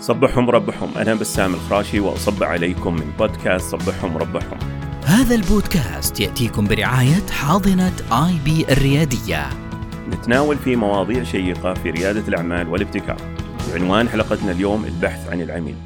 صبحهم ربحهم. أنا بسام الخراشي وأصب عليكم من بودكاست صبحهم ربحهم. هذا البودكاست يأتيكم برعاية حاضنة آي بي الريادية. نتناول فيه مواضيع شيقة في ريادة الأعمال والابتكار. وعنوان حلقتنا اليوم البحث عن العميل.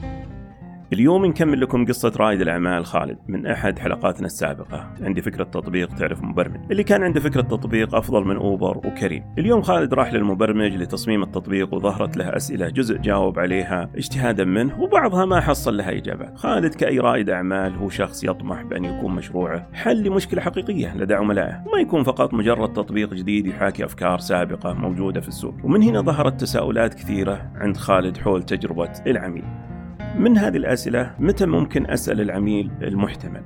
اليوم نكمل لكم قصة رائد الأعمال خالد من أحد حلقاتنا السابقة. عندي فكرة تطبيق تعرف مبرمج. اللي كان عنده فكرة تطبيق أفضل من أوبر وكريم. اليوم خالد راح للمبرمج لتصميم التطبيق وظهرت له أسئلة جزء جاوب عليها اجتهادا منه وبعضها ما حصل لها إجابات خالد كأي رائد أعمال هو شخص يطمح بأن يكون مشروعه حل لمشكلة حقيقية لدى عملائه. ما يكون فقط مجرد تطبيق جديد يحاكي أفكار سابقة موجودة في السوق. ومن هنا ظهرت تساؤلات كثيرة عند خالد حول تجربة العميل. من هذه الأسئلة متى ممكن أسأل العميل المحتمل؟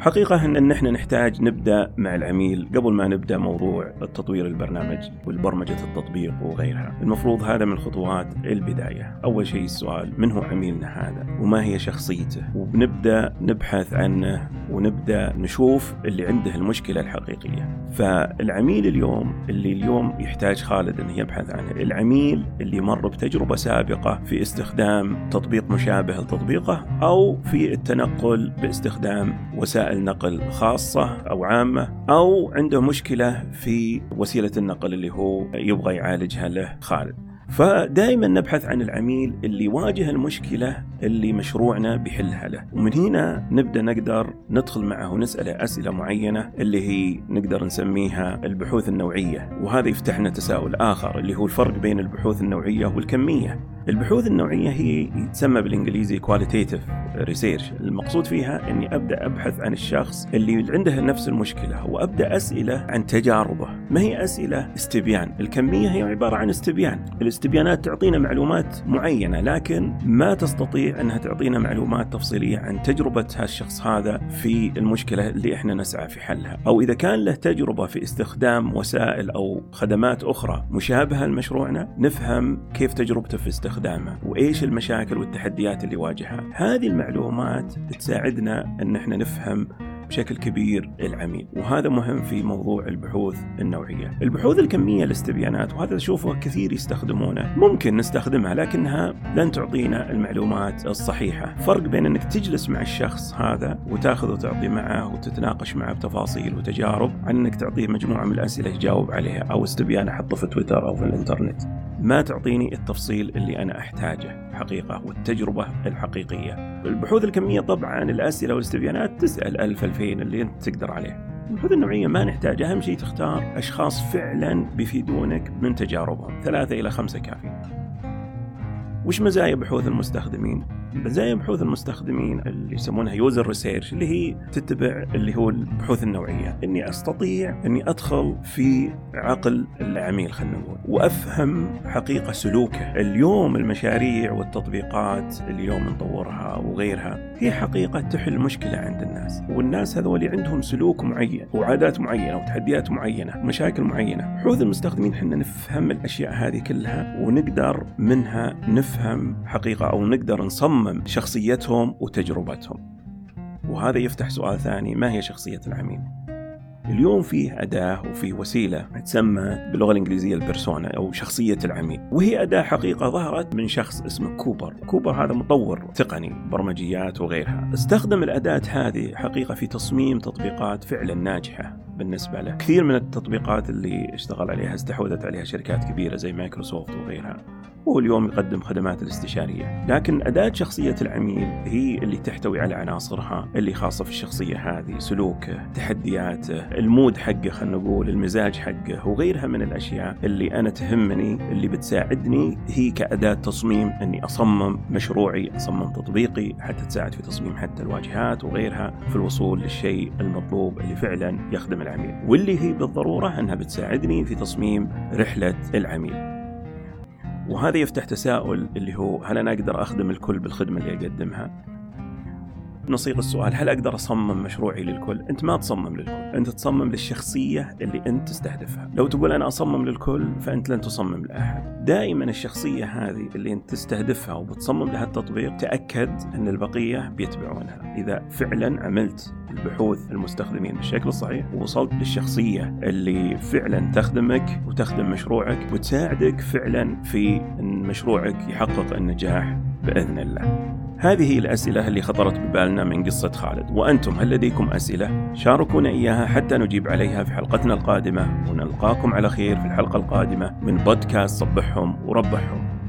حقيقة أن نحن نحتاج نبدأ مع العميل قبل ما نبدأ موضوع التطوير البرنامج والبرمجة التطبيق وغيرها. المفروض هذا من خطوات البداية. أول شيء السؤال من هو عميلنا هذا؟ وما هي شخصيته؟ وبنبدأ نبحث عنه ونبدأ نشوف اللي عنده المشكلة الحقيقية. فالعميل اليوم اللي اليوم يحتاج خالد أنه يبحث عنه العميل اللي مر بتجربة سابقة في استخدام تطبيق مشابه لتطبيقه أو في التنقل باستخدام وسائل وسائل نقل خاصة أو عامة أو عنده مشكلة في وسيلة النقل اللي هو يبغى يعالجها له خالد. فدائما نبحث عن العميل اللي يواجه المشكلة اللي مشروعنا بيحلها له. ومن هنا نبدأ نقدر ندخل معه ونسأله أسئلة معينة اللي هي نقدر نسميها البحوث النوعية. وهذا يفتح لنا تساؤل آخر اللي هو الفرق بين البحوث النوعية والكمية. البحوث النوعية هي تسمى بالإنجليزي qualitative research. المقصود فيها أني أبدأ أبحث عن الشخص اللي عنده نفس المشكلة وأبدأ أسئلة عن تجاربه. ما هي أسئلة؟ استبيان. الكمية هي عبارة عن استبيان. الاستبيانات تعطينا معلومات معينة لكن ما تستطيع أنها تعطينا معلومات تفصيلية عن تجربة هالشخص هذا في المشكلة اللي إحنا نسعى في حلها. أو إذا كان له تجربة في استخدام وسائل أو خدمات أخرى مشابهة لمشروعنا نفهم كيف تجربته في استخدامه وإيش المشاكل والتحديات اللي واجهها هذه المعلومات تساعدنا أن إحنا نفهم بشكل كبير العميل وهذا مهم في موضوع البحوث النوعية. البحوث الكمية الاستبيانات وهذا أشوفه كثير يستخدمونه. ممكن نستخدمها لكنها لن تعطينا المعلومات الصحيحة. فرق بين أنك تجلس مع الشخص هذا وتاخذ وتعطي معه وتتناقش معه بتفاصيل وتجارب عن أنك تعطيه مجموعة من الأسئلة يجاوب عليها أو استبيان أحطه في تويتر أو في الإنترنت. ما تعطيني التفصيل اللي أنا أحتاجه حقيقة والتجربة الحقيقية. البحوث الكمية طبعا الأسئلة والاستبيانات تسأل ألف ألفين اللي أنت تقدر عليه. البحوث النوعية ما نحتاج أهم شيء تختار أشخاص فعلا بيفيدونك من تجاربهم. ثلاثة إلى خمسة كافيين. وش مزايا بحوث المستخدمين؟ مزايا بحوث المستخدمين اللي يسمونها user research اللي هي تتبع اللي هو البحوث النوعية، إني أستطيع إني أدخل في عقل العميل خلينا نقول وأفهم حقيقة سلوكه، اليوم المشاريع والتطبيقات اليوم نطورها وغيرها هي حقيقة تحل مشكلة عند الناس، والناس هذول عندهم سلوك معين وعادات معينة وتحديات معينة، مشاكل معينة، بحوث المستخدمين إحنا نفهم الأشياء هذه كلها ونقدر منها نفهم حقيقة أو نقدر نصمم نصمم شخصيتهم وتجربتهم. وهذا يفتح سؤال ثاني ما هي شخصية العميل؟ اليوم فيه أداة وفيه وسيلة تسمى باللغة الإنجليزية ال persona أو شخصية العميل. وهي أداة حقيقة ظهرت من شخص اسمه كوبر. كوبر هذا مطور تقني برمجيات وغيرها. استخدم الأداة هذه حقيقة في تصميم تطبيقات فعلا ناجحة بالنسبة له. كثير من التطبيقات اللي اشتغل عليها استحوذت عليها شركات كبيرة زي مايكروسوفت وغيرها. وهو اليوم يقدم خدمات الاستشارية. لكن أداة شخصية العميل هي اللي تحتوي على عناصرها اللي خاصة في الشخصية هذه سلوكه تحدياته المود حقه خلينا نقول المزاج حقه وغيرها من الأشياء اللي أنا تهمني اللي بتساعدني هي كأداة تصميم أني أصمم مشروعي أصمم تطبيقي حتى تساعد في تصميم حتى الواجهات وغيرها في الوصول للشيء المطلوب اللي فعلا يخدم العميل. واللي هي بالضرورة أنها بتساعدني في تصميم رحلة العميل. وهذا يفتح تساؤل اللي هو هل أنا أقدر أخدم الكل بالخدمة اللي أقدمها؟ نصيغ السؤال هل أقدر أصمم مشروعي للكل؟ أنت ما تصمم للكل أنت تصمم للشخصية اللي أنت تستهدفها. لو تقول أنا أصمم للكل فأنت لن تصمم لأحد. دائما الشخصية هذه اللي أنت تستهدفها وبتصمم لها التطبيق تأكد أن البقية بيتبعونها. إذا فعلا عملت البحوث المستخدمين بالشكل الصحيح ووصلت للشخصية اللي فعلا تخدمك وتخدم مشروعك وتساعدك فعلا في أن مشروعك يحقق النجاح بإذن الله. هذه الأسئلة اللي خطرت ببالنا من قصة خالد. وأنتم هل لديكم أسئلة؟ شاركونا إياها حتى نجيب عليها في حلقتنا القادمة. ونلقاكم على خير في الحلقة القادمة من بودكاست صبحهم وربحهم.